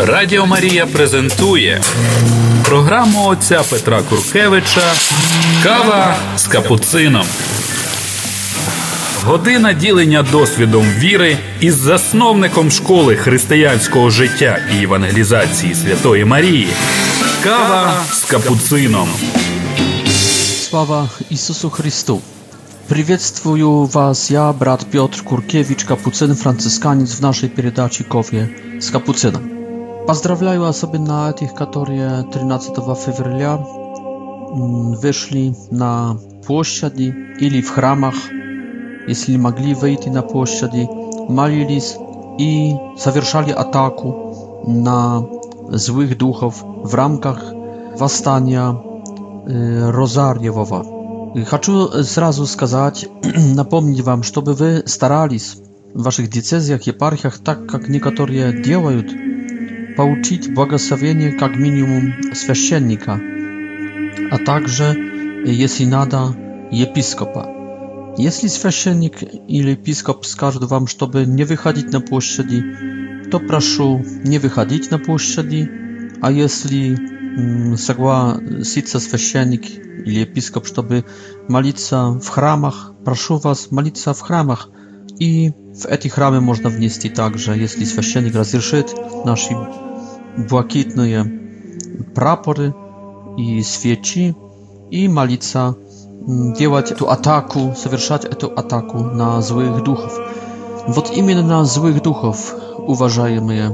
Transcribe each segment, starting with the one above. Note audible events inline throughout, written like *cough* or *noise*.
Радіо Марія презентує програму отця Петра Куркевича Кава з капуцином. Година ділення досвідом віри із засновником школи християнського життя і евангелізації Святої Марії. Кава з капуцином. Слава Ісусу Христу! Привітствую вас, я брат Петр Куркевич, капуцин, Францисканець в нашей передачі Кофі з капуцином». Поздравляю osoby na tych, które 13 февраля wyszli na площади или w храмах, если могли выйти на площади, молились и совершали атаку на злых духов в рамках восстания Розарьевого. Хочу сразу сказать, напомнить вам, чтобы вы старались в ваших децезиях, епархиях, так как некоторые делают – получить благословение как минимум священника, а также, если надо, епископа. Если священник или епископ скажут вам, чтобы не выходить на площади, то прошу не выходить на площади, а если согласится священник или епископ, чтобы молиться в храмах, прошу вас молиться в храмах. И в эти храмы можно внести также, если священник разрешит, наши błakitne prapory i świeci i malica mm, działać tu ataku, zawieszać tu ataku na złych duchów. Wod imien na złych duchów uważajmy je.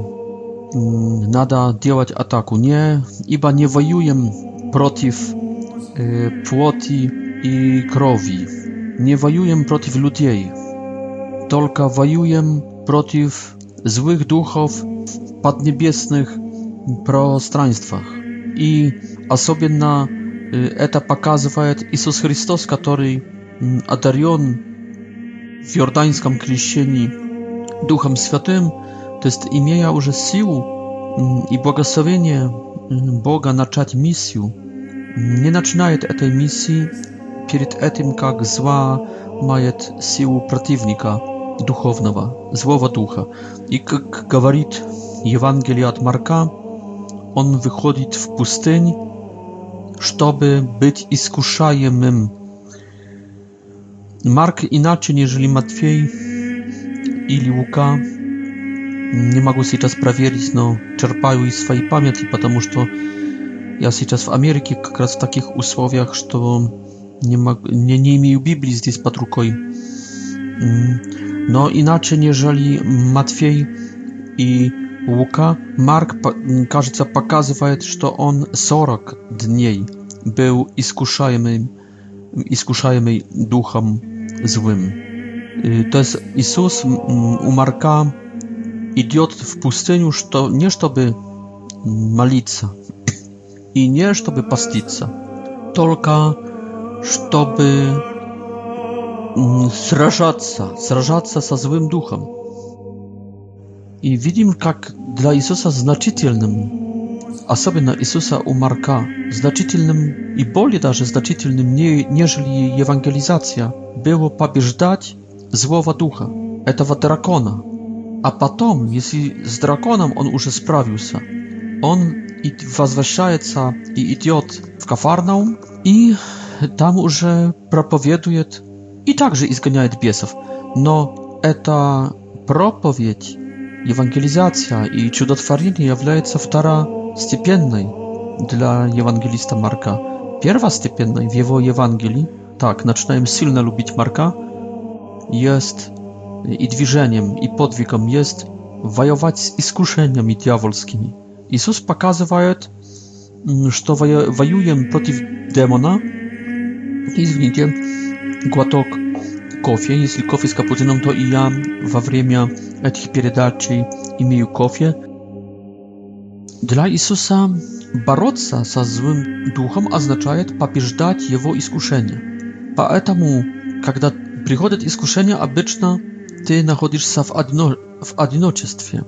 Mm, nada działać ataku. Nie, iba nie wojujem protiv y, płoti i krowi. Nie wojujem protiv ludziej. Tylko wojujem protiv złych duchów padniebiesnych пространствах. И особенно это показывает Иисус Христос, который одарен в Иорданском крещении Духом Святым, то есть имея уже силу и благословение Бога начать миссию, не начинает этой миссии перед этим, как зла мает силу противника духовного, злого духа. И как говорит Евангелие от Марка, on wychodzić w pustyni, żeby być i iskuszajemym. Mark inaczej, jeżeli Matwiej i Łuka nie mogą się czas prawierić, no, czerpają i swojej pamięci, потому to ja się czas w Ameryce, jak raz w takich usłowiach, że nie, ma, nie, nie imię Biblii zdejść pod ruką. Mm. No, inaczej, jeżeli Matwiej i Łuka, Mark кажется, pokazuje, że to on 40 dni był iskuszajmy duchem złym. Y, to jest Jezus u Marka idiot w pustyniu, że nie żeby malica i nie żeby pastica, tylko żeby mm, srażać się, srażać się ze złym duchem. I widzimy, jak dla Jezusa znaczytelnym, a sobie na Jezusa u Marka, znaczytelnym i bardziej nawet nie nieżeli ewangelizacja, było pobieżdać złowa ducha, tego drakona. A potem, jeśli z drakonem on już sprawił się, on i wazwyszaje ca i idiot w Kafarnaum i tam już propowieduje i także izganiaje biesów. No, ta propowiedź Ewangelizacja i cudotwarzenie jawlejca wtara stypiennej dla ewangelista Marka. Pierwa stypiennej w jego Ewangelii, tak, zaczynałem silne lubić Marka, jest i dwiżeniem, i podwikom jest wajować z iskuszeniami diabolskimi. Jezus pokazuje, że wajuję przeciw demona, i izgnijcie, głatok kofie, jeśli kofie z kapucyną, to i ja w wremia этих передачей «Имею кофе». Для Иисуса бороться со злым духом означает побеждать его искушение. Поэтому, когда приходит искушение, обычно ты находишься в, одно, в одиночестве.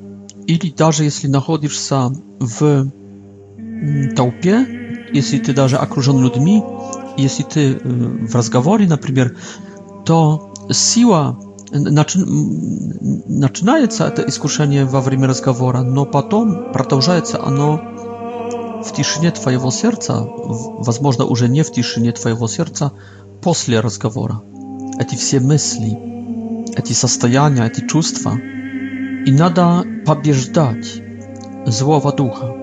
Или даже если находишься в толпе, если ты даже окружен людьми, если ты в разговоре, например, то сила Начи... Начинается это искушение во время разговора, но потом продолжается оно в тишине твоего сердца, возможно, уже не в тишине твоего сердца, после разговора. Эти все мысли, эти состояния, эти чувства. И надо побеждать злого духа.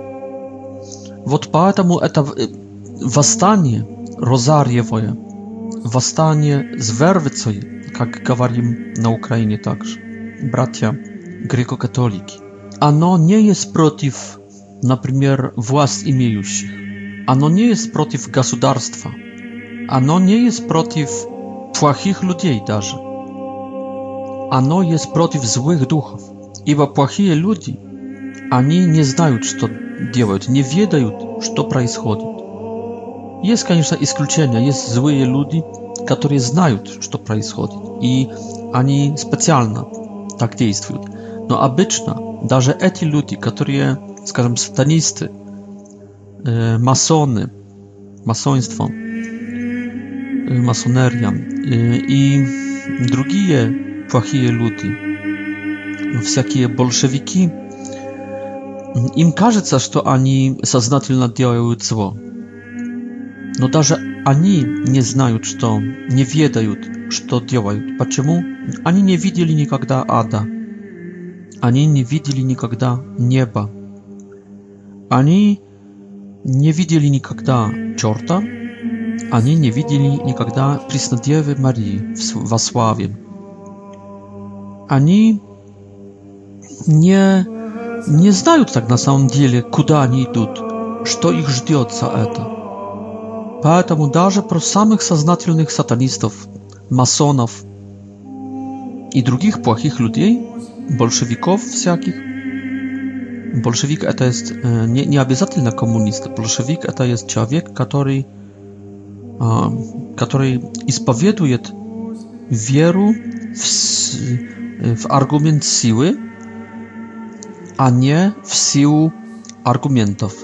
Вот поэтому это восстание розарьевое, восстание звервицей, как говорим на Украине также, братья греко-католики. Оно не есть против, например, власть имеющих. Оно не есть против государства. Оно не есть против плохих людей даже. Оно есть против злых духов. Ибо плохие люди, они не знают, что делают, не ведают, что происходит. Есть, конечно, исключения. Есть злые люди, которые знают, что происходит, и они специально так действуют. Но обычно даже эти люди, которые, скажем, сатанисты, э, масоны, масонство, э, масонерия э, и другие плохие люди, всякие большевики, им кажется, что они сознательно делают зло. Но даже Они не знают, что, не ведают, что делают. Почему? Они не видели никогда ада. Они не видели никогда неба. Они не видели никогда черта. Они не видели никогда Преснодевы Марии во славе. Они не, не знают так на самом деле, куда они идут, что их ждет за это. Поэтому даже про самых сознательных сатанистов, масонов и других плохих людей, большевиков всяких, большевик это есть не, не обязательно коммунист, большевик это есть человек, который, который исповедует веру в, в аргумент силы, а не в силу аргументов.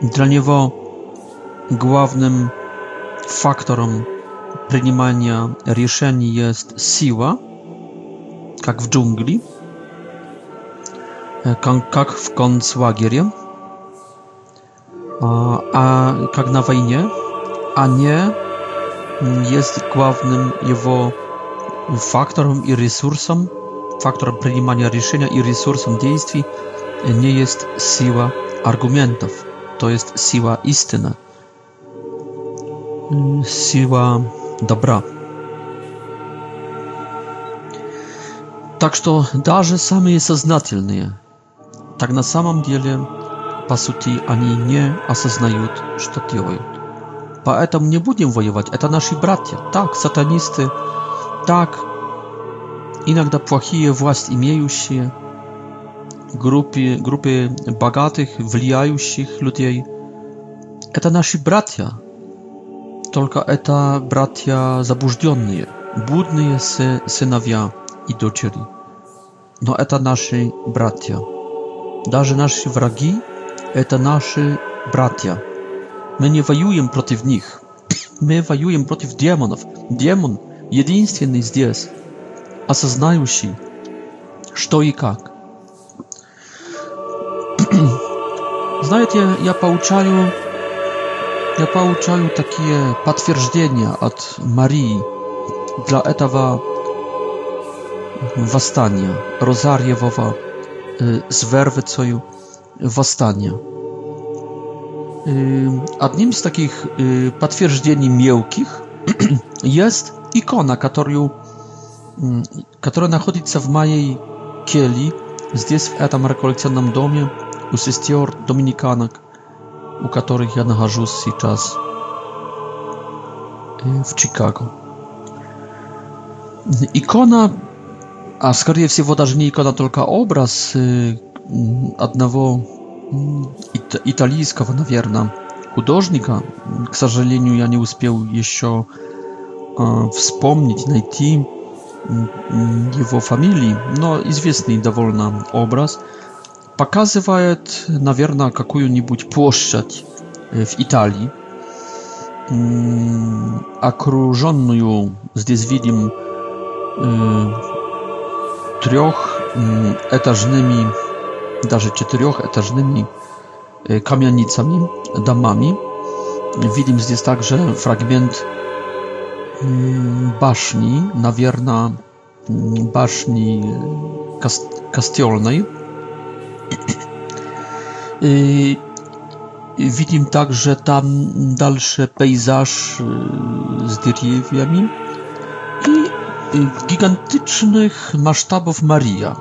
Для него Главным фактором принимания решений есть сила, как в джунгли, как в концлагере, а как на войне, а не есть главным его фактором и ресурсом, фактором принимания решения и ресурсом действий не есть сила аргументов, то есть сила истины. сила добра. Так что даже самые сознательные, так на самом деле, по сути, они не осознают, что делают. Поэтому не будем воевать, это наши братья. Так, сатанисты, так, иногда плохие власть имеющие, группы, группы богатых, влияющих людей. Это наши братья, только это братья заблужденные, будные сыновья и дочери. Но это наши братья. Даже наши враги – это наши братья. Мы не воюем против них. *coughs* Мы воюем против демонов. Демон – единственный здесь, осознающий, что и как. *coughs* Знаете, я получаю Я получаю такие подтверждения от Марии для этого восстания, Розарьевого z werwy coju восстания. Одним из таких подтверждений мелких jest ikona, которую, которая находится в моей келье здесь, в этом реколекционном доме у сестер доминиканок у которых я нахожусь сейчас в Чикаго. Икона, а скорее всего даже не икона, только образ одного ит итальянского, наверное, художника. К сожалению, я не успел еще вспомнить, найти его фамилии, но известный довольно образ – показывает, наверное, какую-нибудь площадь в Италии, окруженную, здесь видим, трехэтажными, даже четырехэтажными kamienicami, damami. Widzimy здесь także fragment baszni, nawierna baszni kast kastiolnej. Y, widzimy także tam dalszy pejzaż y, z drzewiami i y, gigantycznych masztabów Maria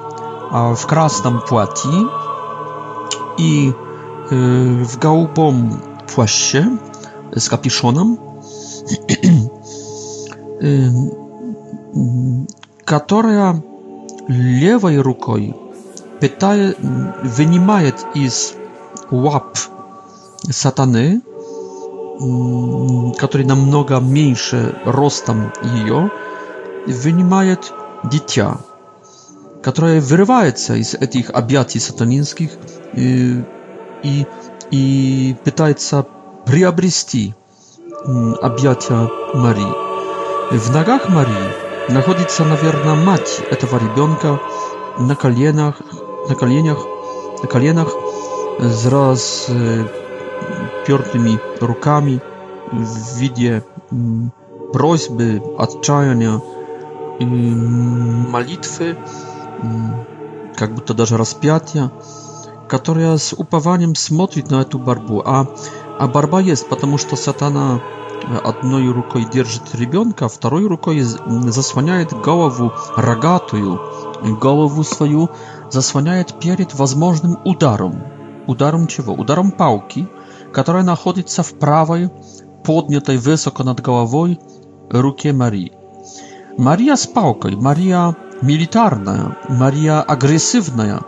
w krasnym płati i w gołbym płaszcie z kapiszonem *clears throat* mm, która lewej ręką питает, вынимает из лап сатаны, который намного меньше ростом ее, вынимает дитя, которое вырывается из этих объятий сатанинских и, и, и пытается приобрести объятия Марии. В ногах Марии находится, наверное, мать этого ребенка на коленях, na kolieniach, na kalienach z rozpiortymi rukami w widzie prośby, отчаяния и молитвы, как будто даже распятия, которая с упованием смотрит на эту борьбу. А, а борьба есть, потому что сатана одной рукой держит ребенка, второй рукой заслоняет голову рогатую, голову свою засвоняет перед возможным ударом, ударом чего? Ударом палки, которая находится в правой, поднятой высоко над головой, руке Марии. Мария с палкой, Мария милитарная, Мария агрессивная,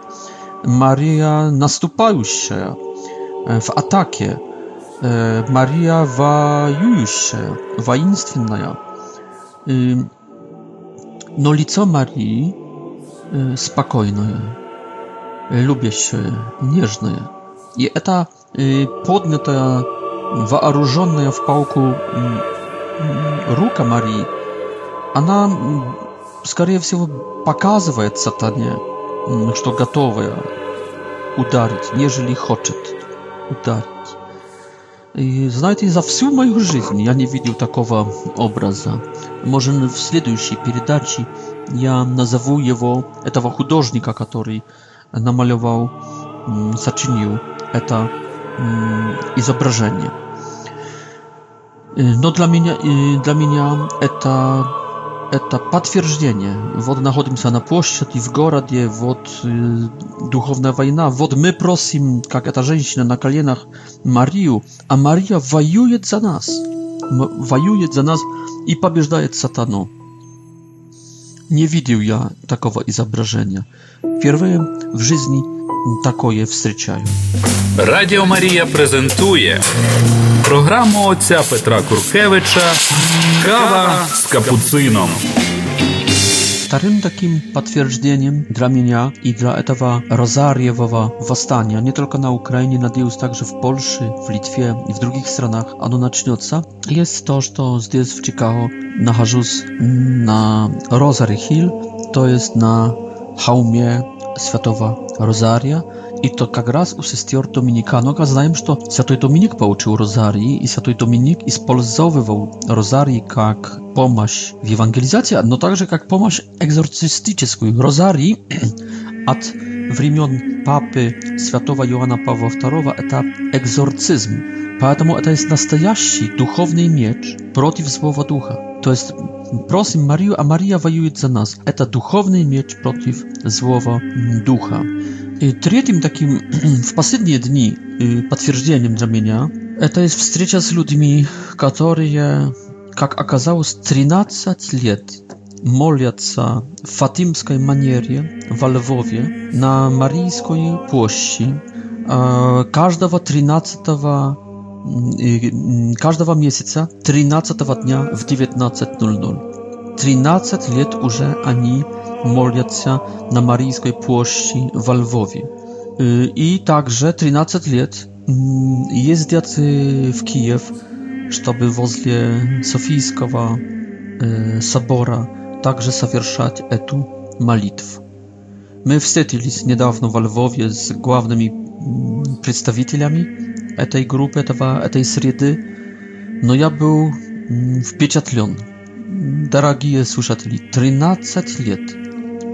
Мария наступающая в атаке, Мария воюющая, воинственная. Но лицо Марии Э, спокойную, любящую, нежную. И это э, поднятая, вооруженная в пауку рука Марии, она, скорее всего, показывает сатане, что готова ударить, нежели хочет ударить. И знаете, за всю мою жизнь я не видел такого образа. Может, в следующей передаче я назову его, этого художника, который намалевал, сочинил это изображение. Э, но для меня, э, для меня это, это подтверждение. Вот находимся на площади, в городе, вот э, духовная война. Вот мы просим, как эта женщина на коленах, Марию, а Мария воюет за нас. Воюет за нас и побеждает сатану. Не видел я такого изображения. Впервые в жизни такое встречаю. Радіо Марія презентує програму отця Петра Куркевича Кава з капуцином. Starym potwierdzeniem dla mnie i dla etawa rozariewowa wastania, nie tylko na Ukrainie, na nadjeus także w Polsce, w Litwie i w drugich stronach, ano naczniotca, jest to, że to zdjęć w Chicago na Rosary Hill, to jest na hałmie святого Розария, и то как раз у сестер Доминиканок, а знаем, что святой Доминик получил Розарий, и святой Доминик использовал Розарий как помощь в евангелизации, но также как помощь экзорцистическую. Розарий от времен Папы святого Иоанна Павла II это экзорцизм. Поэтому это есть настоящий духовный меч против злого духа. То есть просим Марию, а Мария воюет за нас. Это духовный меч против злого духа. И третьим таким в последние дни подтверждением для меня это есть встреча с людьми, которые, как оказалось, 13 лет moljaca w manierie w Alwowie na Maryjskiej Płości e, każdego 13 mm, mm, każdego miesiąca 13 dnia w 19.00 13 lat już ani moljaca na Maryjskiej Płości w Alwowie e, i także 13 lat mm, jeździć w Kijew żeby wozle Sofijskiego Sabora e, także zawierzać etu malitw. My wstydziliśmy niedawno w Lwowie z głównymi mm, przedstawicielami tej grupy, tej serii. no ja był w wpieczatlion. je słuchacze, 13 lat,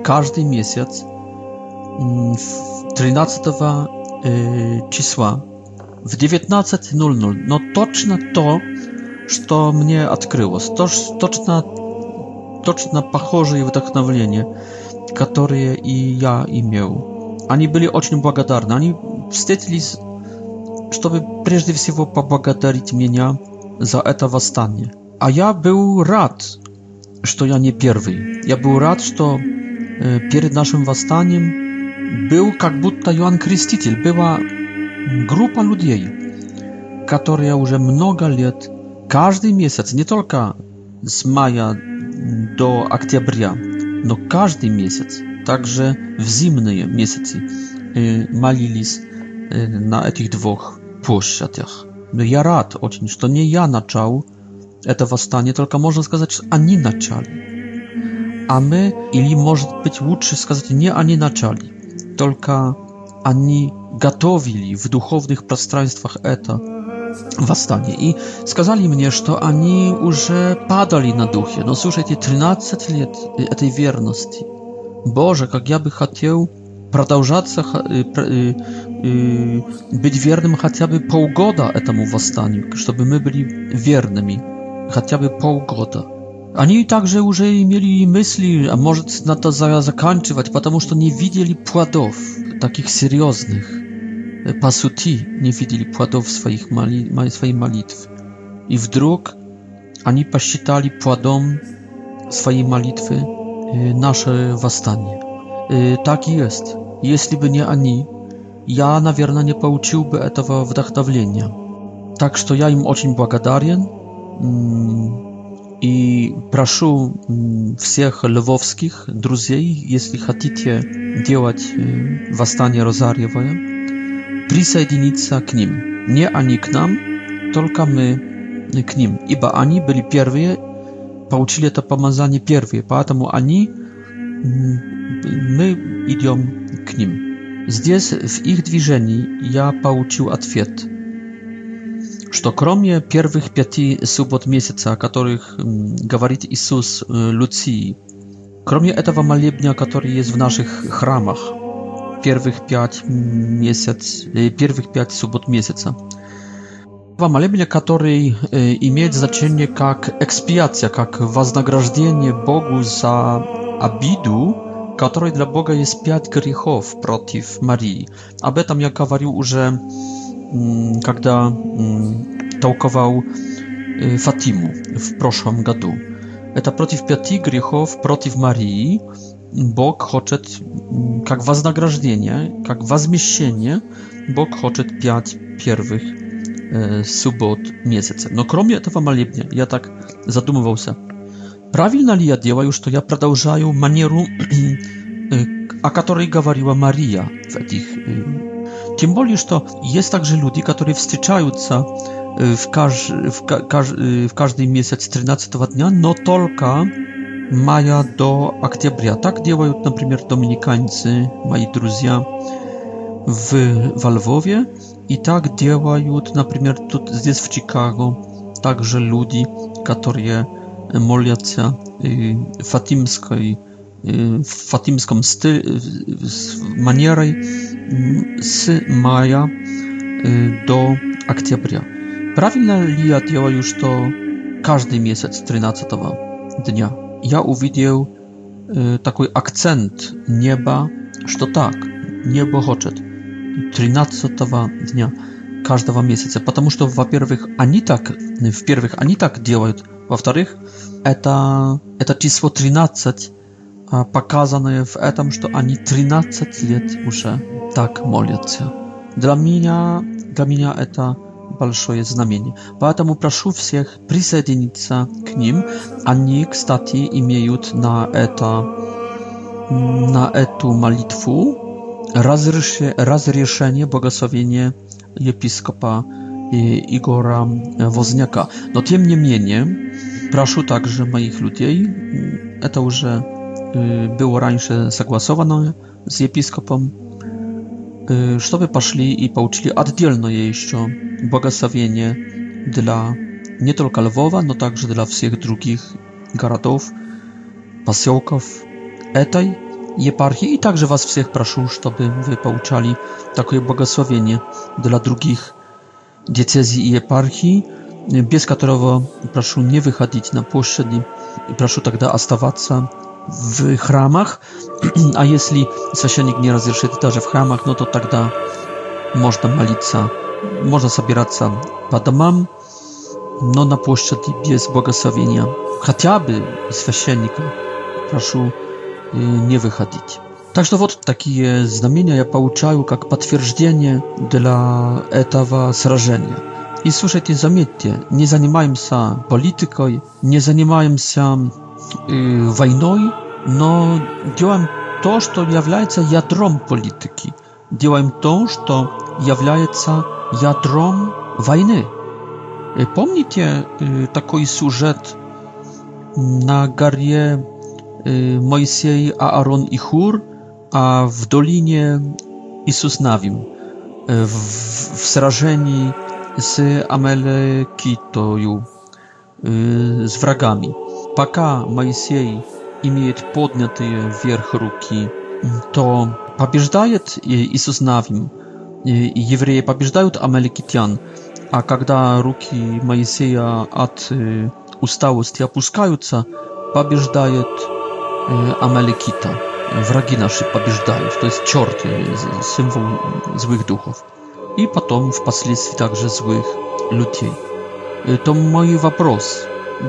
każdy miesiąc, 13 czysła, w 19.00, no toczne to, że to mnie odkryło, toczne to, точно похожие вдохновления, которые и я имел. Они были очень благодарны. Они встретились, чтобы прежде всего поблагодарить меня за это восстание. А я был рад, что я не первый. Я был рад, что перед нашим восстанием был как будто Иоанн Креститель, была группа людей, которые уже много лет, каждый месяц, не только с мая до октября. Но каждый месяц, также в зимние месяцы, молились на этих двух площадях. Но я рад очень, что не я начал это восстание, только можно сказать, что они начали. А мы, или может быть лучше сказать, не они начали, только они готовили в духовных пространствах это восстание. И сказали мне, что они уже падали на духе. Но слушайте, 13 лет этой верности. Боже, как я бы хотел продолжаться, быть верным хотя бы полгода этому восстанию, чтобы мы были верными хотя бы полгода. Они также уже имели мысли, а может надо заканчивать, потому что не видели плодов таких серьезных pasuti nie widzieli płodów swoich mali, swojej malitwy. I w drug ani pasitali płodom swojej malitwy e, nasze wastanie. Tak jest. Jeśli by nie ani, ja na pewno nie pouczyłby tego wdachtawlenia. Tak, że ja im bardzo błagadarien mm, i proszę mm, wszystkich lewowskich przyjaciół, jeśli chcecie działać e, wastanie rozariowe, присоединиться к ним. Не они к нам, только мы к ним. Ибо они были первые, получили это помазание первые, поэтому они, мы идем к ним. Здесь, в их движении, я получил ответ, что кроме первых пяти суббот месяца, о которых говорит Иисус Люции, кроме этого молебня, который есть в наших храмах, первых пять месяц, первых пять суббот месяца. Два молебня, который имеет значение как экспиация, как вознаграждение Богу за обиду, которой для Бога есть пять грехов против Марии. Об этом я говорил уже, когда толковал Фатиму в прошлом году. Это против пяти грехов против Марии, Bóg chce, jak wynagrodzenie, jak wzmieszczenie, Bóg chce piąć pierwszych e, subot miesiąca. No, kromie tego malebnia, ja tak zadumował się. Prawilna li ja działa już, to ja продолжаю manieru, o której mówiła Maria w tych. E, tym bardziej, że jest także ludzi, którzy wstyczają się e, w, każ, w, ka, e, w dnia, no tylko мая до октября. Так делают, например, доминиканцы, мои друзья, в, во Львове. И так делают, например, тут здесь в Чикаго также люди, которые молятся э, фатимской w fatimską styl, manierą z maja do октября. Prawidłowo ja działam już to każdy miesiąc 13 dnia ja uwidział e, y, taki akcent nieba, że tak, niebo chce 13 dnia każdego miesiąca, ponieważ to po pierwszych ani tak w pierwszych ani tak działają, po wtorych to to число 13 pokazane w etam, że ani 13 lat muszę tak modlą się. Dla mnie dla mnie to большое знамение. Поэтому прошу всех присоединиться к ним. Они, кстати, имеют на, это, на эту молитву разрешение, разрешение богословения епископа Игора Возняка. Но тем не менее, прошу также моих людей, это уже было раньше согласовано с епископом чтобы пошли и получили отдельное еще благословение для не только Львова, но также для всех других городов, поселков этой епархии. И также вас всех прошу, чтобы вы получали такое благословение для других диецезий и епархий, без которого прошу не выходить на площади. И прошу тогда оставаться w chramach, *clears throat* a jeśli sąsiednik nie rozjeszy też w chramach, no to wtedy tak można malica, można zabierać po domam, no na płaszczyźnie jest błogosławienia, chociażby sąsiednika, proszę y, nie wychodzić. Także вот takie znamienia ja pouczaju jak potwierdzenie dla etawa srażenia. I słuchajcie, zamietnie, nie zajmujemy się polityką, nie zajmujemy się войной, но делаем то, что является ядром политики. Делаем то, что является ядром войны. Помните такой сюжет на горе Моисей, Аарон и Хур, а в долине Иисус Навим w, w srażeni z Amelekitою, z wragami. Пока Моисей имеет поднятые вверх руки, то побеждает Иисус Навим, евреи побеждают амаликитян, а когда руки Моисея от э, усталости опускаются, побеждает э, амаликита. Враги наши побеждают, то есть черт, символ злых духов. И потом впоследствии также злых людей. Это мой вопрос.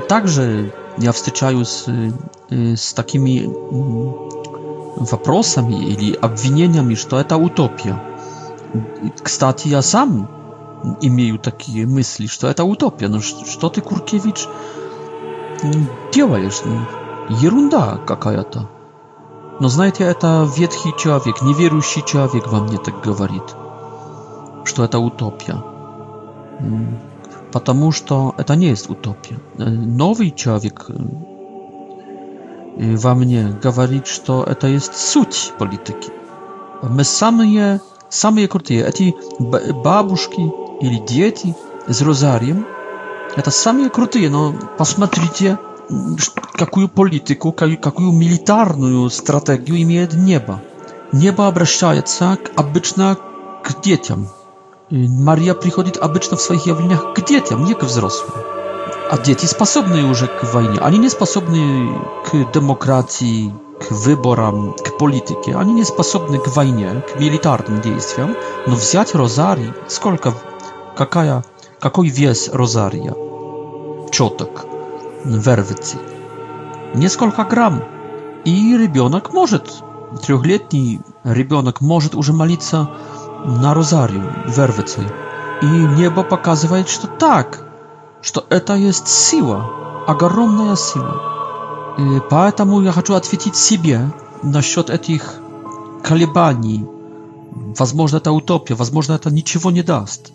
Также я встречаюсь с, с такими вопросами или обвинениями, что это утопия. Кстати, я сам имею такие мысли, что это утопия. Ну что ты, Куркевич, делаешь? Ерунда какая-то. Но знаете, это ветхий человек, неверующий человек во мне так говорит, что это утопия. потому что это не есть утопия. Э, новый человек э, во мне говорит, что это есть суть политики. Мы самые, самые крутые. Эти бабушки или дети с розарием, это самые крутые, но посмотрите, какую политику, какую милитарную стратегию имеет небо. Небо обращается обычно к детям, Мария приходит обычно в своих явлениях к детям, не к взрослым. А дети способны уже к войне. Они не способны к демократии, к выборам, к политике. Они не способны к войне, к милитарным действиям. Но взять розарий, сколько, какая, какой вес розария? Четок, вервицы. Несколько грамм. И ребенок может, трехлетний ребенок может уже молиться на Розарию вервицей. И небо показывает, что так, что это есть сила, огромная сила. И поэтому я хочу ответить себе насчет этих колебаний. Возможно, это утопия, возможно, это ничего не даст.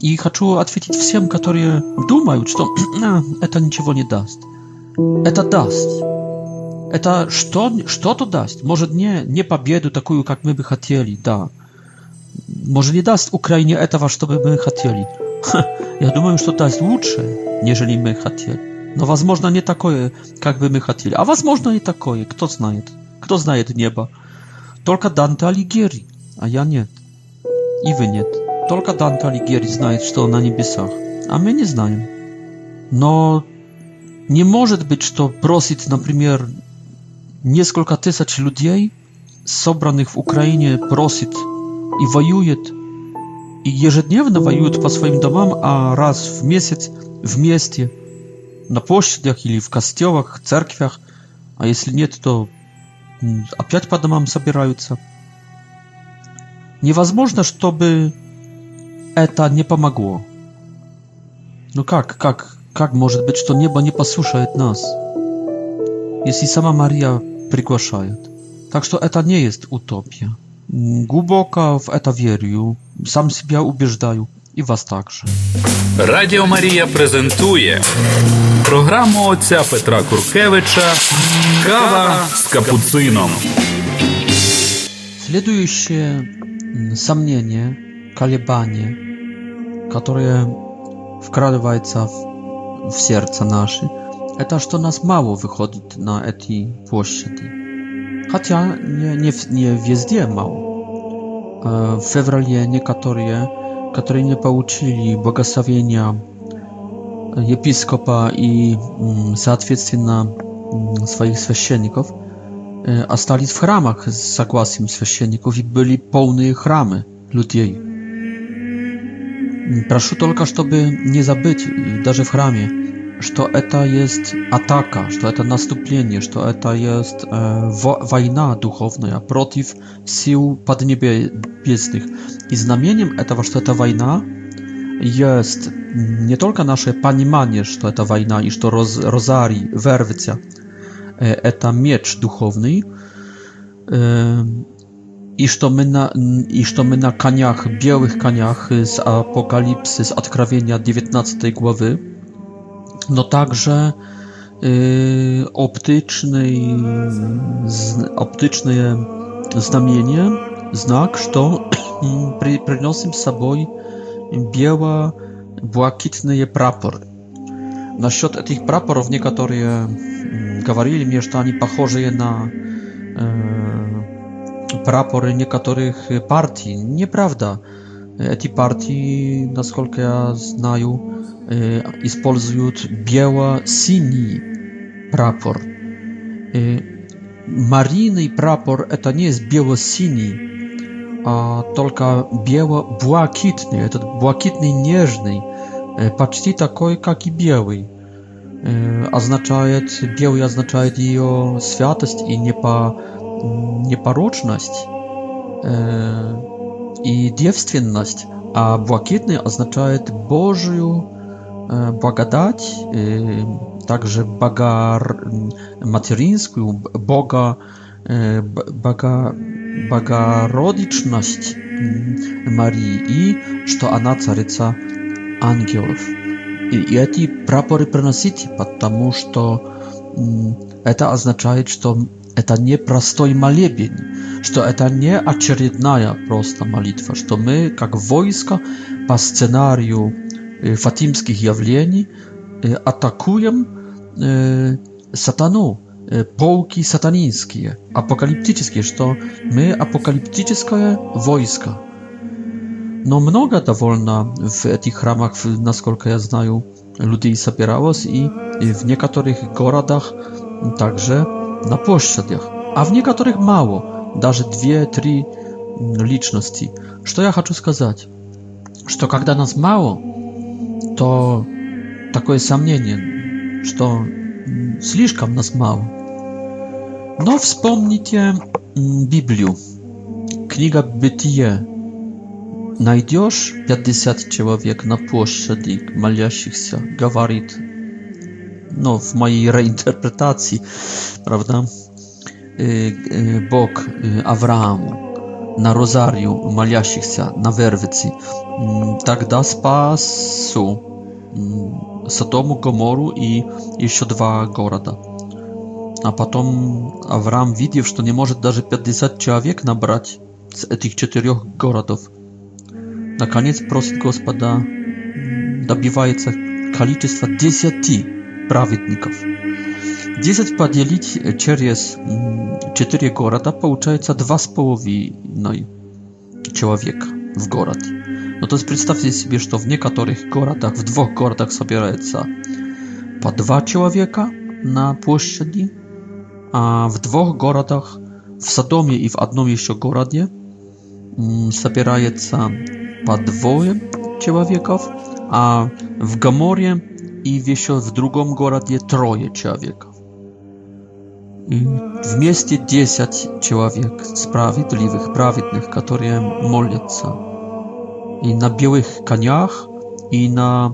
И хочу ответить всем, которые думают, что *clears throat* это ничего не даст. Это даст. Это что, что-то даст. Может, не, не победу такую, как мы бы хотели, да. Może nie daст Ukrainie etawa, co by my chcieli. ja думаю, że to jest lepsze, jeżeli my chcieli. No, возможно, nie takie, jak by chcieli. A возможно, nie takie. Kto znaje? Kto znaje nieba? Tylko Dante Alighieri. A ja nie. I wy nie. Tylko Dante Alighieri znaje, co na niebiesach. A my nie znamy. No, nie może być, to prosić, na przykład, nieskolka tysięcy ludzi, sobranych w Ukrainie, prosić и воюет, и ежедневно воюют по своим домам, а раз в месяц вместе, на площадях или в костелах, церквях, а если нет, то опять по домам собираются. Невозможно, чтобы это не помогло. Ну как, как, как может быть, что небо не послушает нас, если сама Мария приглашает? Так что это не есть утопия. Głęboko w etawieriu, sam siebie ubieżdaju i was także. Radio Maria prezentuje program ojca Petra Kurkiewicza Kawa z kapucyną. Следuje się сомнение, колебание, które wkradywa w, serce nasze. Это, что nas mało wychodzi na te площади хотя не, не, не везде мал. В феврале некоторые, которые не получили благословения епископа и, соответственно, своих священников, остались в храмах с согласием священников и были полные храмы людей. Прошу только, чтобы не забыть даже в храме что это есть атака, что это наступление, что это есть э, война духовная против сил поднебесных. И знамением этого, что это война, есть не только наше понимание, что это война и что роз, розарий вервится, э, это меч духовный, э, i że my na, i że my na kaniach, białych kaniach z Apokalipsy, z Odkrawienia 19 głowy, no także yy, optycznej, z, optyczne znamienie, znak, to yy, *clears throat* przyniosłem sobą biała, błakitny prapor. Na счет tych praporów niektórzy yy, mówili mi, że oni je na yy, prapory niektórych partii. Nieprawda. Te partii, na ja znaju, используют бело-синий прапор. Марийный прапор это не есть бело-синий, а только бело-блакитный, этот блакитный нежный, почти такой, как и белый. Означает, белый означает ее святость и непо, непорочность и девственность, а блакитный означает Божию благодать, также богар, материнскую, бога, бога, богородичность Марии и что она царица ангелов. И, и эти прапоры приносите, потому что это означает, что это не простой молебень, что это не очередная просто молитва, что мы как войско по сценарию Y, fatimskich zjawień y, atakują y, satanu, pułki satanińskie, apokaliptyczne, że to my apokaliptyczne wojska. No mnoga ta wolna w tych ramach, na ja znaju, ludzi zabierało i w niektórych goradach także na poszczadach, a w niektórych mało, даже dwie, trzy mm, liczności. Co ja chcę сказать? Że to, kiedy nas mało, то такое сомнение, что слишком нас мало. Но вспомните Библию. Книга Бытие. Найдешь 50 человек на площади молящихся, говорит, ну, в моей реинтерпретации, правда, Бог Аврааму на розарию молящихся на Вервице, тогда спасу Содому, Гомору и еще два города. А потом Авраам, видев, что не может даже 50 человек набрать с этих четырех городов, наконец просит Господа, добивается количества десяти праведников. 10 поделить через 4 города получается 2,5 человека в город. No to z przedstawcie sobie, że w niektórych городах, w dwóch городах собирается po dwa człowieka na площади, a w dwóch городах, w Sadomie i w jednym jeszcze городе собирается mm, po dwoje człowieków, a w Gamorie i jeszcze w drugą городе troje człowieków w mieście 10 człowiek sprawiedliwych, prawidłowych, którzy modlą i na białych koniach i na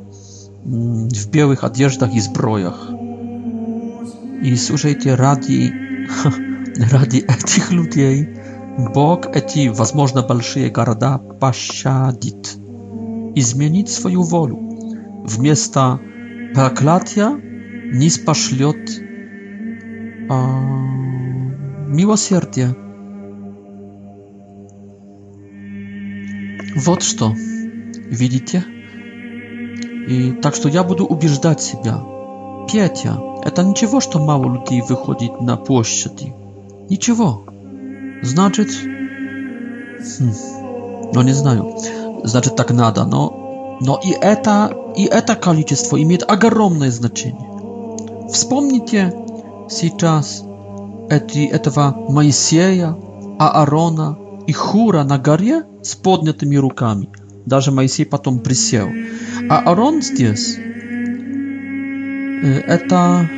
mm, w białych odzieżach i zbrojach. I słuchajcie, radi *laughs* radi tych ludzi Bóg eti, возможно, большие города пощадит i zmienić swoją wolę. W miasta проклятия nie спошлёт a, miłosierdzie. Вот что, видите? И так что я буду убеждать себя. Петя, это ничего, что мало людей выходит на площади. Ничего. Значит... Хм. No nie знаю. Значит, так надо, но... Но и это, и это количество имеет огромное значение. Вспомните Сейчас эти, этого Моисея, Аарона и Хура на горе с поднятыми руками. Даже Моисей потом присел. А Аарон здесь это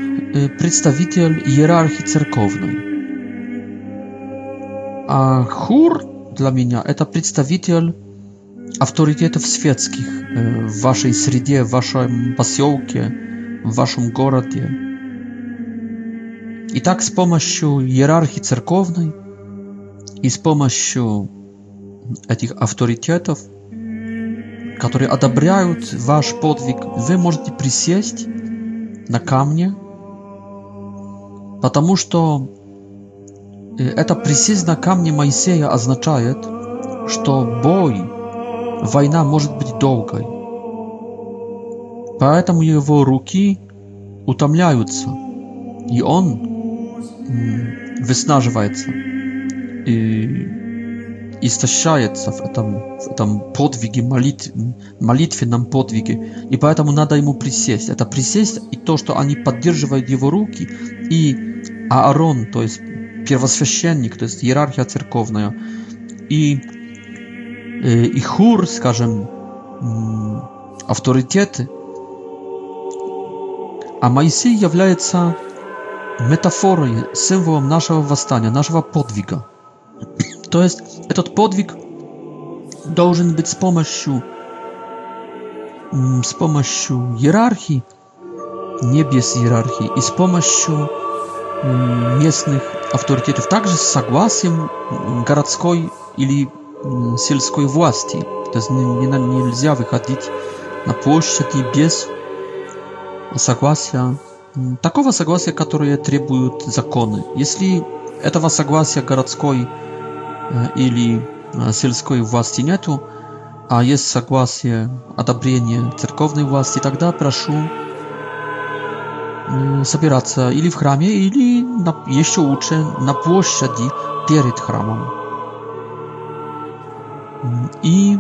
представитель иерархии церковной. А Хур для меня это представитель авторитетов светских в вашей среде, в вашем поселке, в вашем городе. Итак, с помощью иерархии церковной и с помощью этих авторитетов, которые одобряют ваш подвиг, вы можете присесть на камне, потому что э, это присесть на камне Моисея означает, что бой, война может быть долгой. Поэтому его руки утомляются, и он выснаживается и истощается в этом, в этом подвиге, молитв, молитвенном подвиге. И поэтому надо ему присесть. Это присесть и то, что они поддерживают его руки, и Аарон, то есть первосвященник, то есть иерархия церковная, и, э, и хур, скажем, авторитеты. А Моисей является metaforą, symbolem naszego wstania, naszego podwiga. To jest, этот podwig должен być z pomocą z помощью иерархии, не без иерархии, и с помощью местных авторитетов, также с согласием городской или сельской власти. То есть нельзя выходить на площади без согласия такого согласия, которое требуют законы. Если этого согласия городской э, или э, сельской власти нету, а есть согласие, одобрение церковной власти, тогда прошу собираться или в храме, или на, еще лучше на площади перед храмом. И,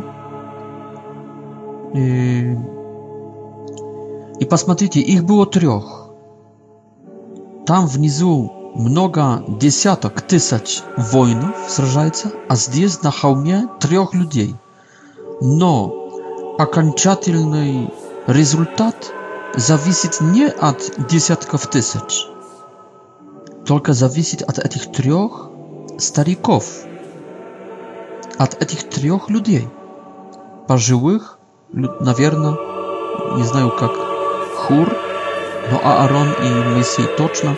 и, э, и посмотрите, их было трех. Там внизу много десяток тысяч воинов сражается, а здесь на холме трех людей. Но окончательный результат зависит не от десятков тысяч, только зависит от этих трех стариков, от этих трех людей, пожилых, наверное, не знаю как, хур, но Аарон и Моисей точно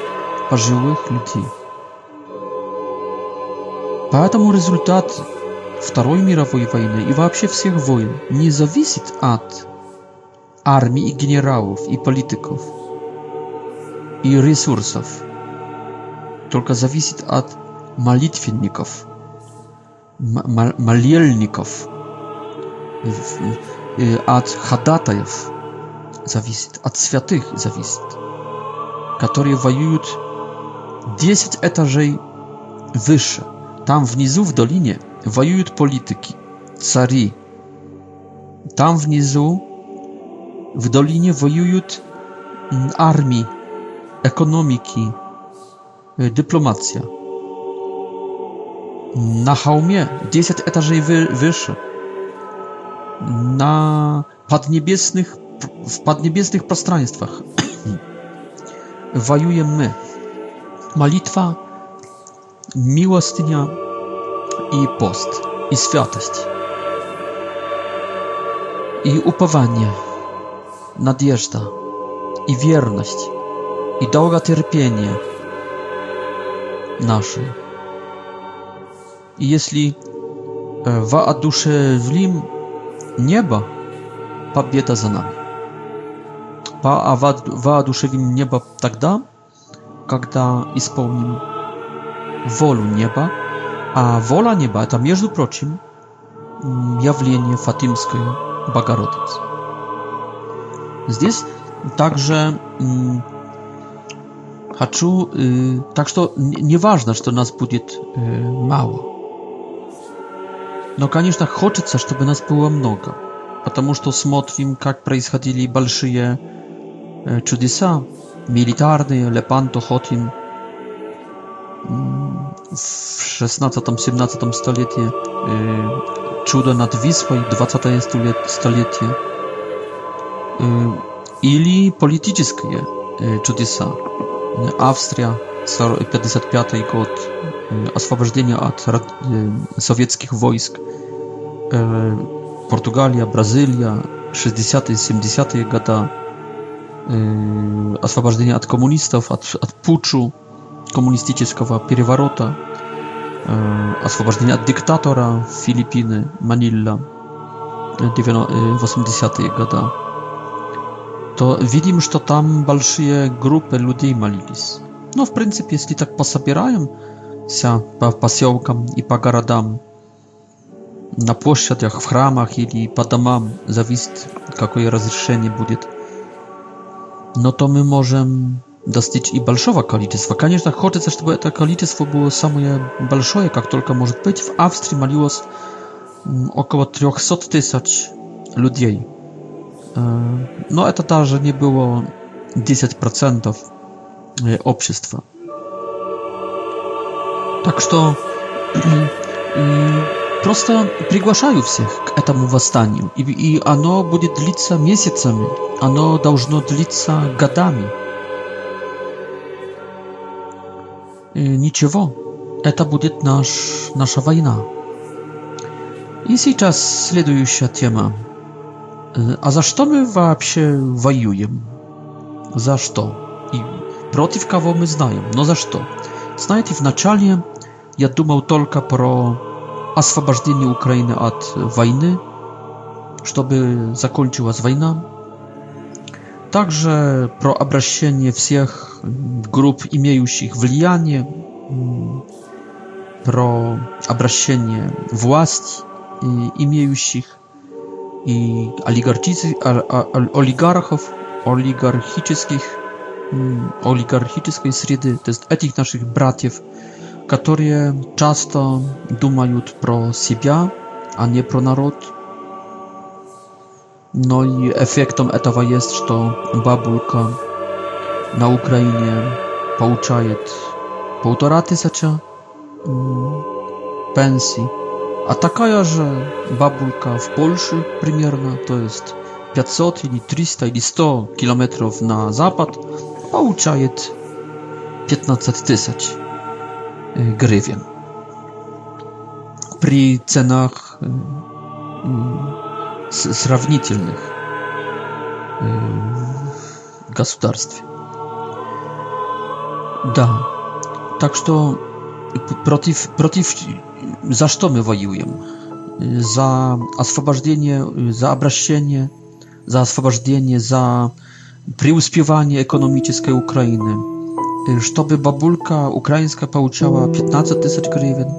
пожилых людей. Поэтому результат Второй мировой войны и вообще всех войн не зависит от армии и генералов и политиков и ресурсов, только зависит от молитвенников, молельников, от ходатаев. зависит, от святых зависит, которые воюют 10 этажей выше. Там внизу в долине воюют политики, цари. Там внизу в долине воюют армии, экономики, dyplomacja. Na hałmie 10 etażej wy, wyższe. Na podniebiesnych w podniebiesnych пространствах wajuje my. Malitwa, miłostynia i post, i świętość, i upowanie, nadzieja, i wierność, i długoterpienie nasze. I jeśli e, wa nieba, небо, победа za nami воодушевим небо тогда, когда исполним волю неба, а воля неба – это, между прочим, явление Фатимской Богородицы. Здесь также хочу, так что не важно, что нас будет мало. Но, конечно, хочется, чтобы нас было много, потому что смотрим, как происходили большие чудеса милитарные, Лепанто, Хотин в 16-17 столетии, чудо над Wisłą, 20 столетие, или политические чудеса. Австрия, 55 год, освобождение от советских войск, Португалия, Бразилия, 60-70-е годы, освобождения от коммунистов, от, от путчу, коммунистического переворота, освобождение от диктатора Филиппины, Манилла, 80-е годы, то видим, что там большие группы людей молились. Но, в принципе, если так пособираемся по поселкам и по городам, на площадях, в храмах или по домам, зависит, какое разрешение будет – no to my możemy dostać i balszowe kolicystwo. Konieczna chodzi też, żeby to kolicystwo było samo balszowe, jak tylko może być. W Austrii maliło mm, około 300 tysięcy ludzi. E, no to ta, że nie było 10% e, obszystwa. Tak, że to. *clears throat* просто приглашаю всех к этому восстанию, и, и оно будет длиться месяцами, оно должно длиться годами. И ничего, это будет наш, наша война. И сейчас следующая тема. Э, а за что мы вообще воюем? За что? И против кого мы знаем, но за что? Знаете, вначале я думал только про освобождении Украины от войны, чтобы закончилась война. Также про обращение всех групп, имеющих влияние, про обращение власть имеющих и олигархов, олигархических, олигархической среды, то есть этих наших братьев, которые часто думают про себя, а не про народ. Но и эффектом этого есть, что бабулька на Украине получает полтора тысяча пенсий, а такая же бабулька в Польше примерно, то есть 500 или 300 или 100 километров на запад получает 15 тысяч гривен. При ценах сравнительных государств. Да. Так что против, против за что мы воюем? За освобождение, за обращение, за освобождение, за преуспевание экономической Украины żeby babulka ukraińska pouciała 15 tysięcy grywien,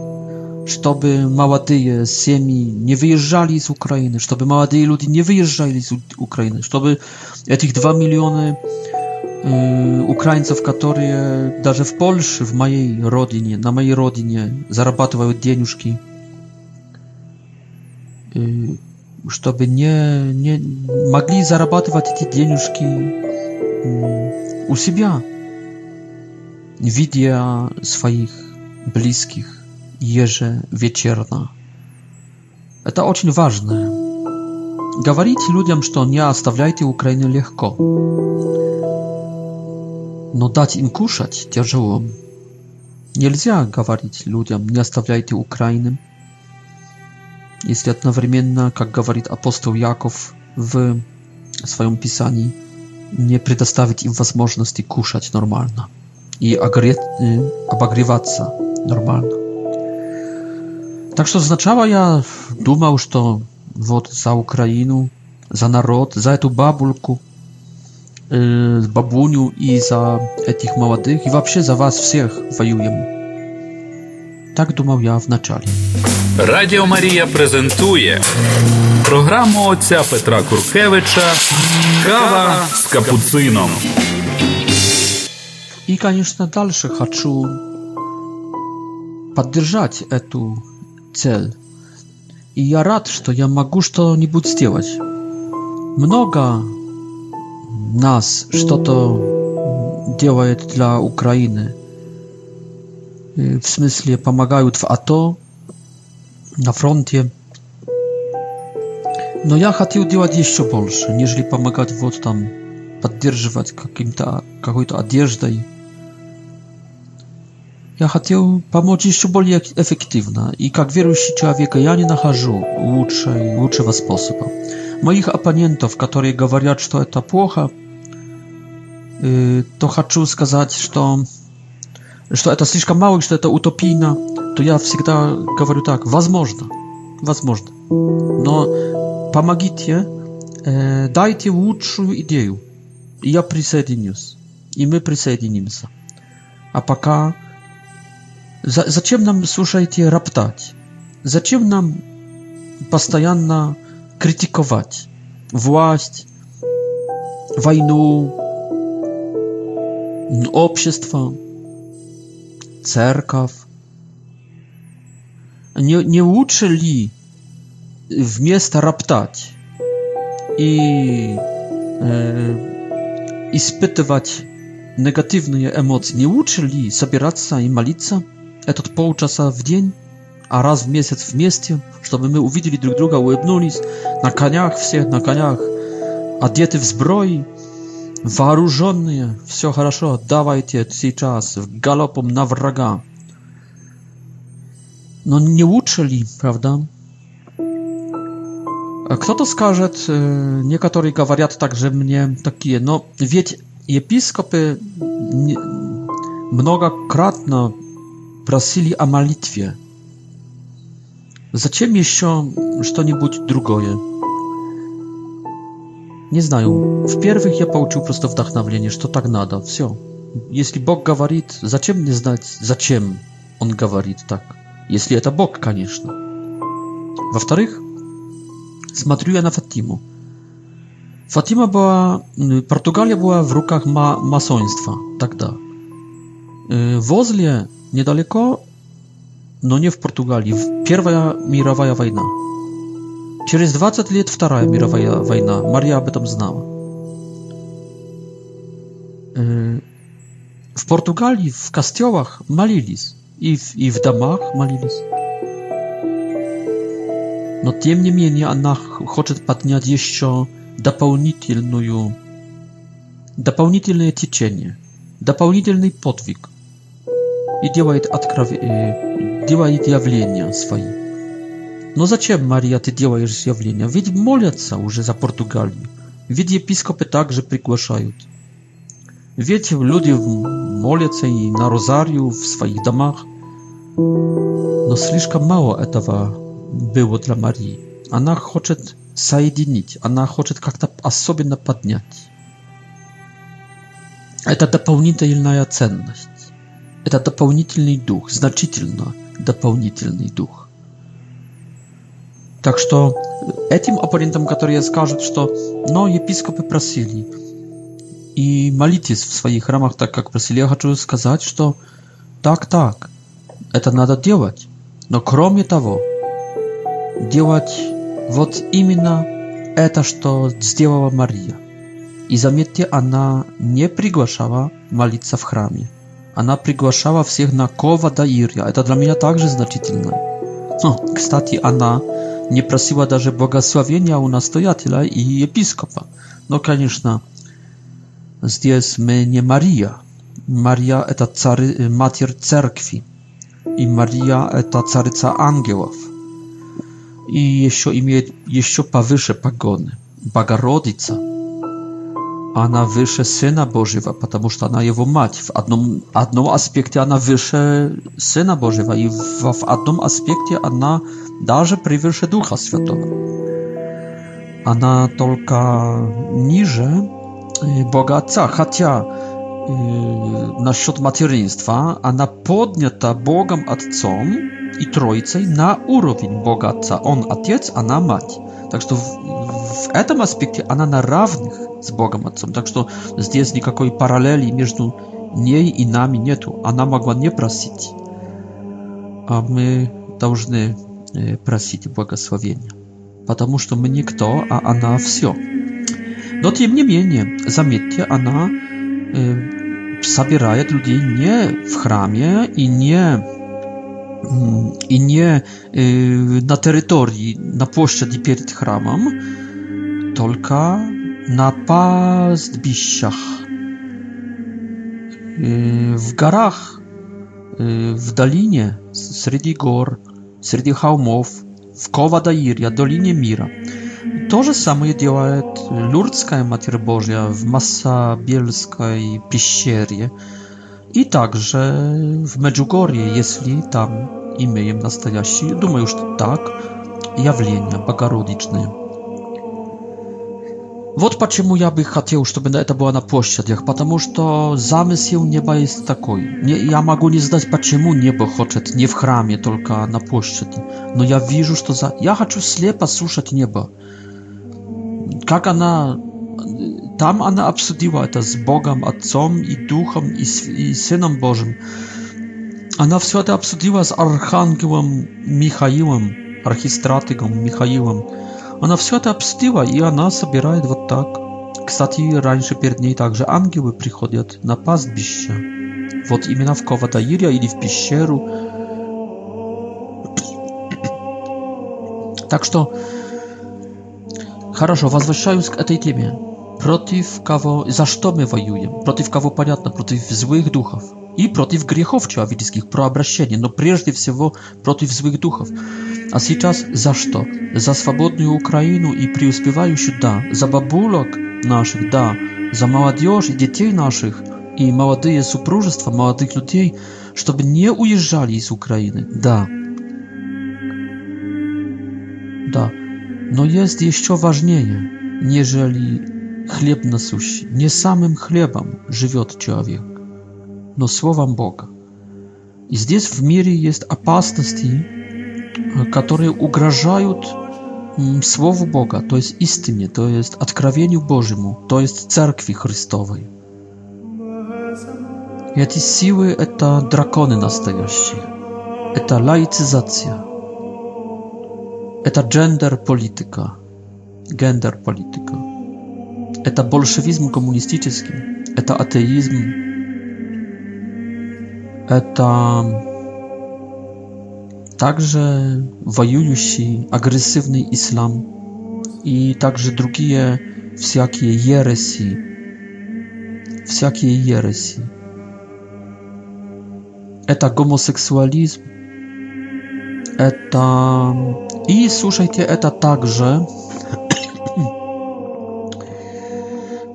żeby młodzie siemi nie wyjeżdżali z Ukrainy, żeby młodzi ludzie nie wyjeżdżali z Ukrainy, żeby tych 2 miliony y, Ukraińców, którzy nawet w Polsce, w mojej rodzinie, na mojej rodzinie zarabatywały pieniążki, żeby y, nie, nie mogli zarabatywać te pieniążki y, u siebie. видя своих близких ежевечерно. Это очень важно. Говорить людям, что не оставляйте Украину легко, но дать им кушать тяжело. Нельзя говорить людям, не оставляйте Украины, если одновременно, как говорит апостол Яков в своем писании, не предоставить им возможности кушать нормально. и огреть, обогреваться нормально. Так что сначала я думал, что вот за Украину, за народ, за эту бабульку, э, бабуню и за этих молодых, и вообще за вас всех воюем. Так думав я вначалі. Радіо Марія презентує програму отця Петра Куркевича Кава з капуцином. И, конечно, дальше хочу поддержать эту цель. И я рад, что я могу что-нибудь сделать. Много нас что-то делает для Украины. В смысле, помогают в АТО, на фронте. Но я хотел делать еще больше, нежели помогать вот там, поддерживать каким-то какой-то одеждой. Я хотел помочь еще более эффективно, и как верующий человек я не нахожу лучшей, лучшего способа. Моих оппонентов, которые говорят, что это плохо, э, то хочу сказать, что, что это слишком мало, что это утопийно, то я всегда говорю так, возможно, возможно. Но помогите, э, дайте лучшую идею, и я присоединюсь, и мы присоединимся. А пока... За, зачем нам, слушайте, роптать? Зачем нам постоянно критиковать власть, войну, общество, церковь? Не, не лучше ли вместо роптать и э, испытывать негативные эмоции, не лучше ли собираться и молиться? этот полчаса в день, а раз в месяц вместе, чтобы мы увидели друг друга, улыбнулись, на конях все, на конях, одеты в сброи, вооруженные, все хорошо, давайте сейчас галопом на врага. Но не лучше ли, правда? Кто-то скажет, некоторые говорят также мне такие, но ведь епископы многократно prosili o modlitwę. Zatem jeszcze coś drugie. Nie znają. W pierwszych ja poczuł prosto wdachnawienie, że to tak nada. Wszystko. Jeśli Bóg mówi, zaczem nie znać, zaczem on mówi tak. Jeśli to Bóg, конечно. Wa wtorych smatruję na Fatimu. Fatima była Portugalia była w rękach ma masoństwa, tak da. Y, wozle Недалеко, но не в Португалии, в Первая мировая война. Через 20 лет Вторая мировая война. Марья об этом знала. В Португалии в костелах молились. И в, и в домах молились. Но тем не менее она хочет поднять еще дополнительную, дополнительное течение, дополнительный подвиг – и делает, откров... Э, делает явления свои. Но зачем, Мария, ты делаешь явления? Ведь молятся уже за Португалию. Ведь епископы также приглашают. Ведь люди молятся и на розарию в своих домах. Но слишком мало этого было для Марии. Она хочет соединить, она хочет как-то особенно поднять. Это дополнительная ценность. Это дополнительный дух, значительно дополнительный дух. Так что э, этим оппонентам, которые скажут, что «но епископы просили, и молитесь в своих храмах так, как просили», я хочу сказать, что так-так, это надо делать. Но кроме того, делать вот именно это, что сделала Мария. И заметьте, она не приглашала молиться в храме. она приглашала всех на кова Даирья. Это для меня также значительно. О, кстати, она не просила даже благословения у настоятеля и епископа. Но, конечно, здесь мы не Мария. Мария – это царь, матерь церкви. И Мария – это царица ангелов. И еще имеет еще повыше погоны. Богородица – она выше Сына Божьего, потому что она его мать. В одном, одном аспекте она выше Сына Божьего, и в, в одном аспекте она даже превыше Духа Святого. Она только ниже Бога Отца, хотя э, насчет материнства она поднята Богом Отцом, i Троицей на уровень Бога Отца. Он Отец, она Мать. Так что в, в этом аспекте она на равных с Богом Отцом. Так что здесь никакой параллели между ней и нами нету. Она могла не просить, а мы должны просить благословения. Потому что мы никто, а она все. Но тем не менее, заметьте, она э, собирает людей не в храме и не Mm, i nie y, na terytorii, na płaszczyźnie przed chramem, tylko na pastbiszach, y, w garach, y, w dolinie, wśród gór, wśród chałmów, w Kowadairia, dolinie Mira. To samo je делает Lurdzka e Matier Boża w Masabielskiej Pieścierie. Pieścierie. I także w Medjugorje, jeśli tam имеем настоящие, думаю, что так, явления богородичные. Вот почему я бы хотел, чтобы это было на площадях, потому что замысел неба есть такой. Не, я могу не знать, почему небо хочет не в храме, только на площади. Но я вижу, что за... Я хочу слепо слушать небо. Как она Там она обсудила это с Богом Отцом и Духом и, и Сыном Божьим. Она все это обсудила с Архангелом Михаилом, архистратиком Михаилом. Она все это обсудила, и она собирает вот так. Кстати, раньше перед ней также ангелы приходят на пастбище. Вот именно в Коватаире или в пещеру. Так что, хорошо, возвращаюсь к этой теме. przeciwko, za что мы воюем? Против кого понятно? Против злых духов. И против грехов человеческих, про обращение, но прежде всего против злых духов. А сейчас за что? За свободную Украину и преуспевающую, да. За бабулок наших, да. За молодежь и детей наших, и молодые супружества, молодых людей, чтобы не уезжали из Украины, да. Да. Но есть еще важнее, нежели хлеб насущий. Не самым хлебом живет человек, но словом Бога. И здесь в мире есть опасности, э, которые угрожают Слову Бога, то есть истине, то есть откровению Божьему, то есть Церкви Христовой. И эти силы – это драконы настоящие, это лаицизация, это гендер-политика, гендер-политика. Это большевизм коммунистический, это атеизм, это также воюющий, агрессивный ислам и также другие всякие ереси, всякие ереси. Это гомосексуализм, это... И слушайте, это также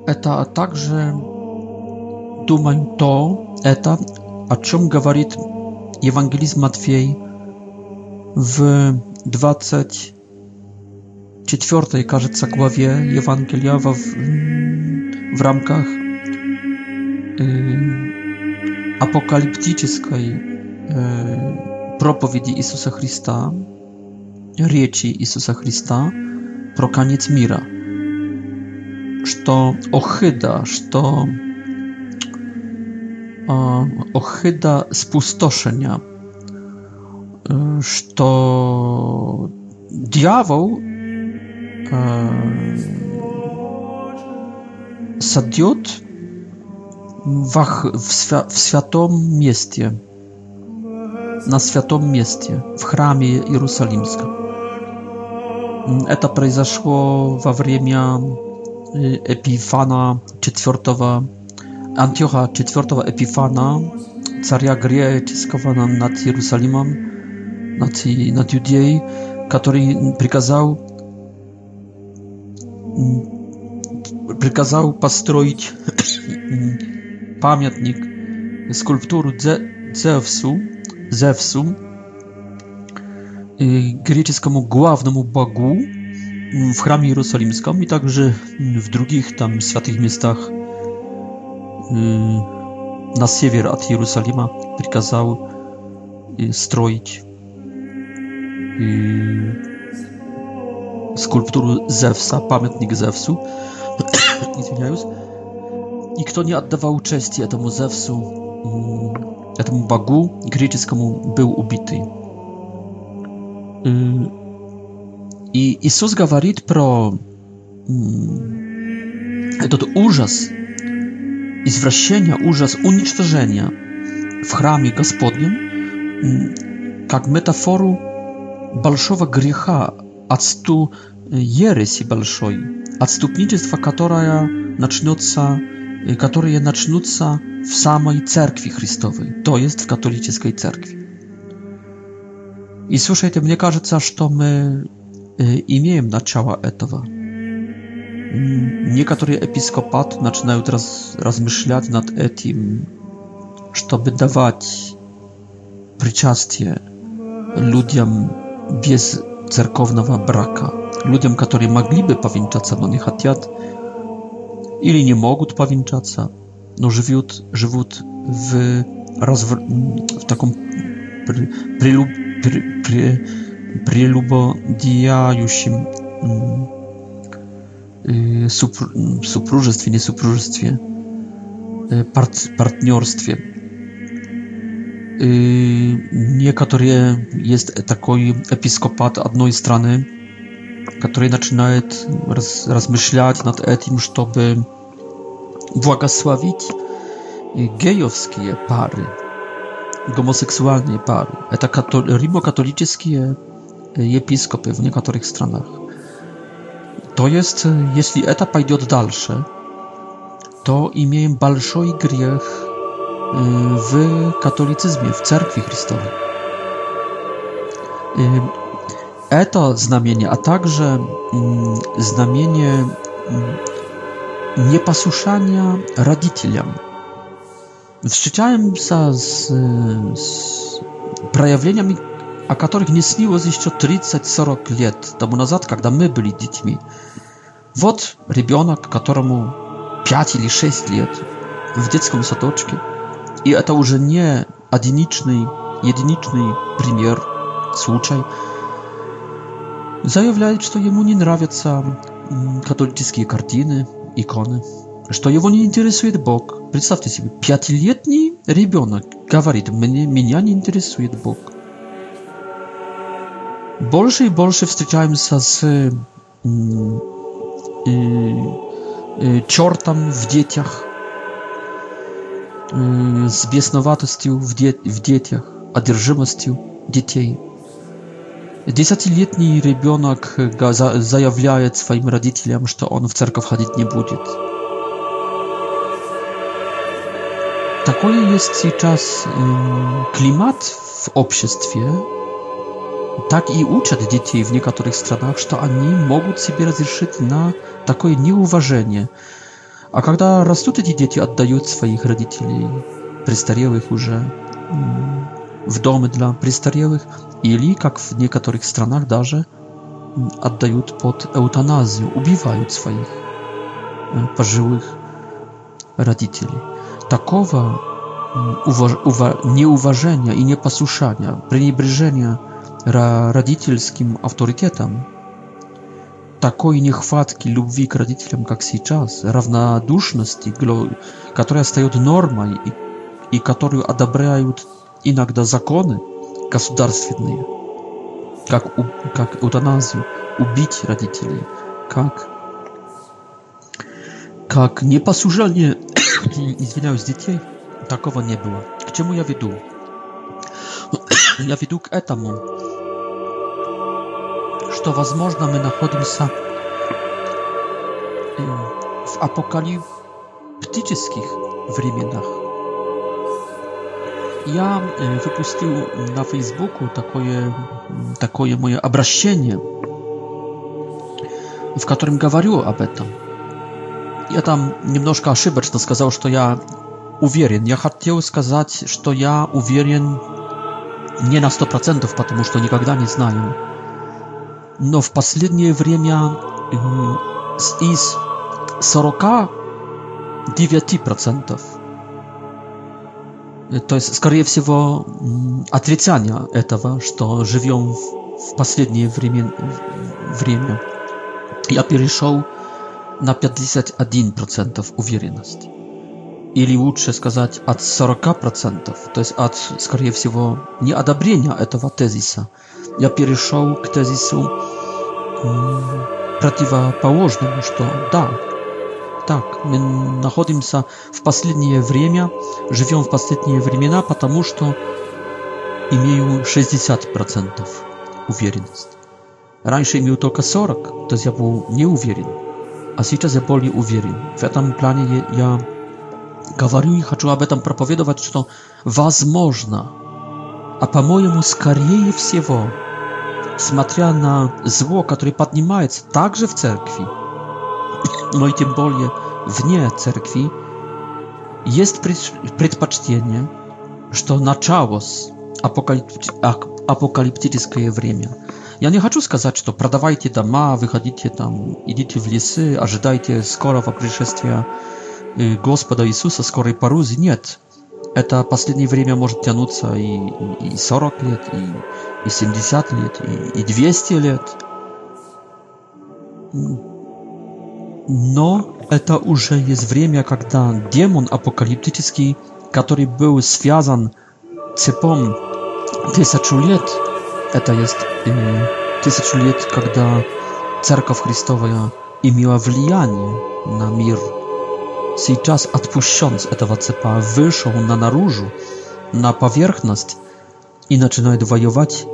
это а также думаем то, это, о чем говорит Евангелист Матфей в 24, кажется, главе Евангелия в, в рамках э, апокалиптической э, проповеди Иисуса Христа, речи Иисуса Христа про конец мира – что ohyda, что ohyda spustoszenia, что дьявол садет в, свя в святом месте, на святом месте, в храме Иерусалимском. Это произошло во время Y, Epifana IV, Antiocha IV Epifana, Caria Grieczyskowa nad Jerusalimem, nad, nad Judei, który przykazał mm, przykazał postroić *coughs* pamiętnik skulpturu Zeusu, Zeusu, y, greckiemu głównemu bogu, w hramie jerozolimskim i także w drugich tam świętych miastach y, na север od Jerozolima przykazał y, stroić y, skulpturę Zewsa, pamiętnik Zewsu. *coughs* I kto nie oddawał отдавал temu Zewsu, temu bagu богу греческому, był убитый. И Иисус говорит про этот ужас, извращение, ужас уничтожения в храме Господнем, как метафору большого греха, отсту ереси большой, отступничество, которое начнется, которые начнутся в самой Церкви Христовой, то есть в католической церкви. И слушайте, мне кажется, что мы Y, imieniem na ciała etowa. Niektóry episkopat zaczynają teraz rozmyślać nad etim, żeby dawać przyczastie ludziom bez cerkownego braka, ludziom, którzy mogliby powinczać, no nie chcą, ili nie mogą powinczać, no żyją, żyją w, rozwr- w takim przy, przy, przy, przy, przy prilubo diajusim mm, y, supr supróżestwie, nie supróżestwie, y, part partnerstwie. Y, Niektórzy jest taki episkopat jednej strony, który zaczyna rozmyślać nad tym, żeby błogosławić gejowskie pary, homoseksualne pary. To rimokatolickie pary episkopy w niektórych stronach. To jest, jeśli etap od dalsze, to imię большой грех w katolicyzmie, w cerkwi Chrystowej. To znamienie, a także znamienie nieposłuszania rodzicom. Встречаем z, z проявлениями о которых не снилось еще 30-40 лет тому назад, когда мы были детьми. Вот ребенок, которому 5 или 6 лет в детском садочке. И это уже не одиничный, единичный пример, случай. Заявляет, что ему не нравятся католические картины, иконы, что его не интересует Бог. Представьте себе, пятилетний ребенок говорит, мне, меня не интересует Бог. больше и больше встречаемся с э, э, чертом в детях, э, с бесноватостью в, де в детях, одержимостью детей. Десятилетний ребенок заявляет своим родителям, что он в церковь ходить не будет. Такой есть сейчас климат в обществе, так и учат детей в некоторых странах, что они могут себе разрешить на такое неуважение. А когда растут эти дети, отдают своих родителей, престарелых уже, в доме для престарелых, или, как в некоторых странах даже, отдают под эутаназию, убивают своих пожилых родителей. Такого неуважения и непослушания, пренебрежения – родительским авторитетом. Такой нехватки любви к родителям, как сейчас, равнодушности, которая стает нормой и, и которую одобряют иногда законы государственные, как, у, как эутаназию, убить родителей, как, как непослушание, *coughs* извиняюсь, детей, такого не было. К чему я веду? *coughs* я веду к этому, что возможно мы находимся в апокалиптических временах. Я выпустил на Фейсбуку такое, такое мое обращение, в котором говорю об этом. Я там немножко ошибочно сказал, что я уверен. Я хотел сказать, что я уверен не на 100%, потому что никогда не знаю, но в последнее время из 49%, э, то есть, скорее всего, отрицание этого, что живем в последнее время, время я перешел на 51% уверенность. Или лучше сказать, от 40%, то есть от, скорее всего, неодобрения этого тезиса – Я перешел к тезису противоположному, что да, так, мы находимся в последнее время, живем в последние времена, потому что имею 60% уверенность. Раньше имел только 40, то есть я был не уверен, а сейчас я более уверен. В этом плане я говорю и хочу об этом проповедовать, что возможно а по-моему скорее всего, смотря на зло, которое поднимается также в церкви, но и тем более вне церкви, есть предпочтение, что началось апокалиптическое время. Я не хочу сказать, что продавайте дома, выходите там, идите в лесы, ожидайте скорого пришествия Господа Иисуса, скорой парузи. Нет, это последнее время может тянуться и, и 40 лет, и, и 70 лет, и, и 200 лет. Но это уже есть время, когда демон апокалиптический, который был связан цепом тысячу лет, это есть э, тысячу лет, когда Церковь Христовая имела влияние на мир сейчас отпущен с этого цепа, вышел на наружу, на поверхность и начинает воевать,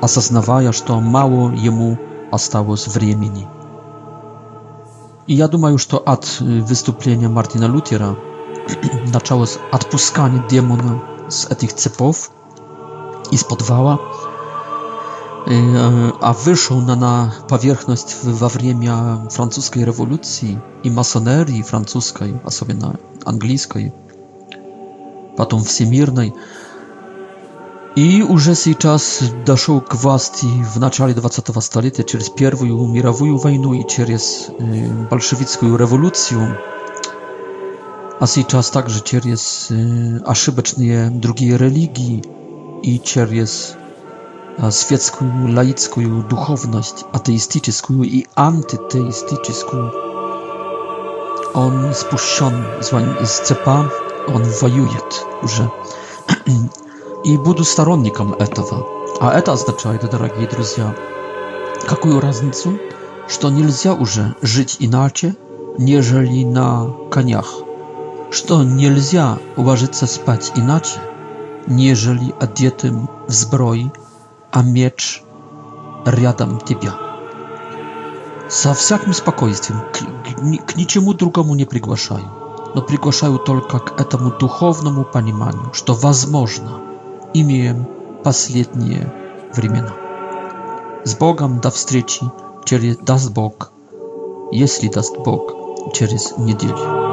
осознавая, что мало ему осталось времени. И я думаю, что от выступления Мартина Лютера началось отпускание демона с этих цепов из подвала, a wyszło na, powierzchnię w we francuskiej rewolucji i masonerii francuskiej, a sobie na angielskiej, potem wsiemirnej. I już czas doszło k władzy w naczali 20 stulecia, przez pierwszą mirową wojnę i przez bolszewicką rewolucję. A jej czas także przez aszybeczne drugie religii i przez świecką, laicką duchowność, ateistyczną i antyteistyczną. On spuszczony z, z cepa, on wojuje już. *clears throat* I będę staronnikiem tego. A to oznacza, drodzy przyjaciele, jaką różnicę, że nie można już żyć inaczej, niżeli na koniach. Że nie można uważać się spać inaczej, niżeli odjętym w zbroi, а меч рядом тебя. Со всяким спокойствием, к, к, к ничему другому не приглашаю, но приглашаю только к этому духовному пониманию, что возможно, имеем последние времена. С Богом до встречи, через даст Бог, если даст Бог, через неделю.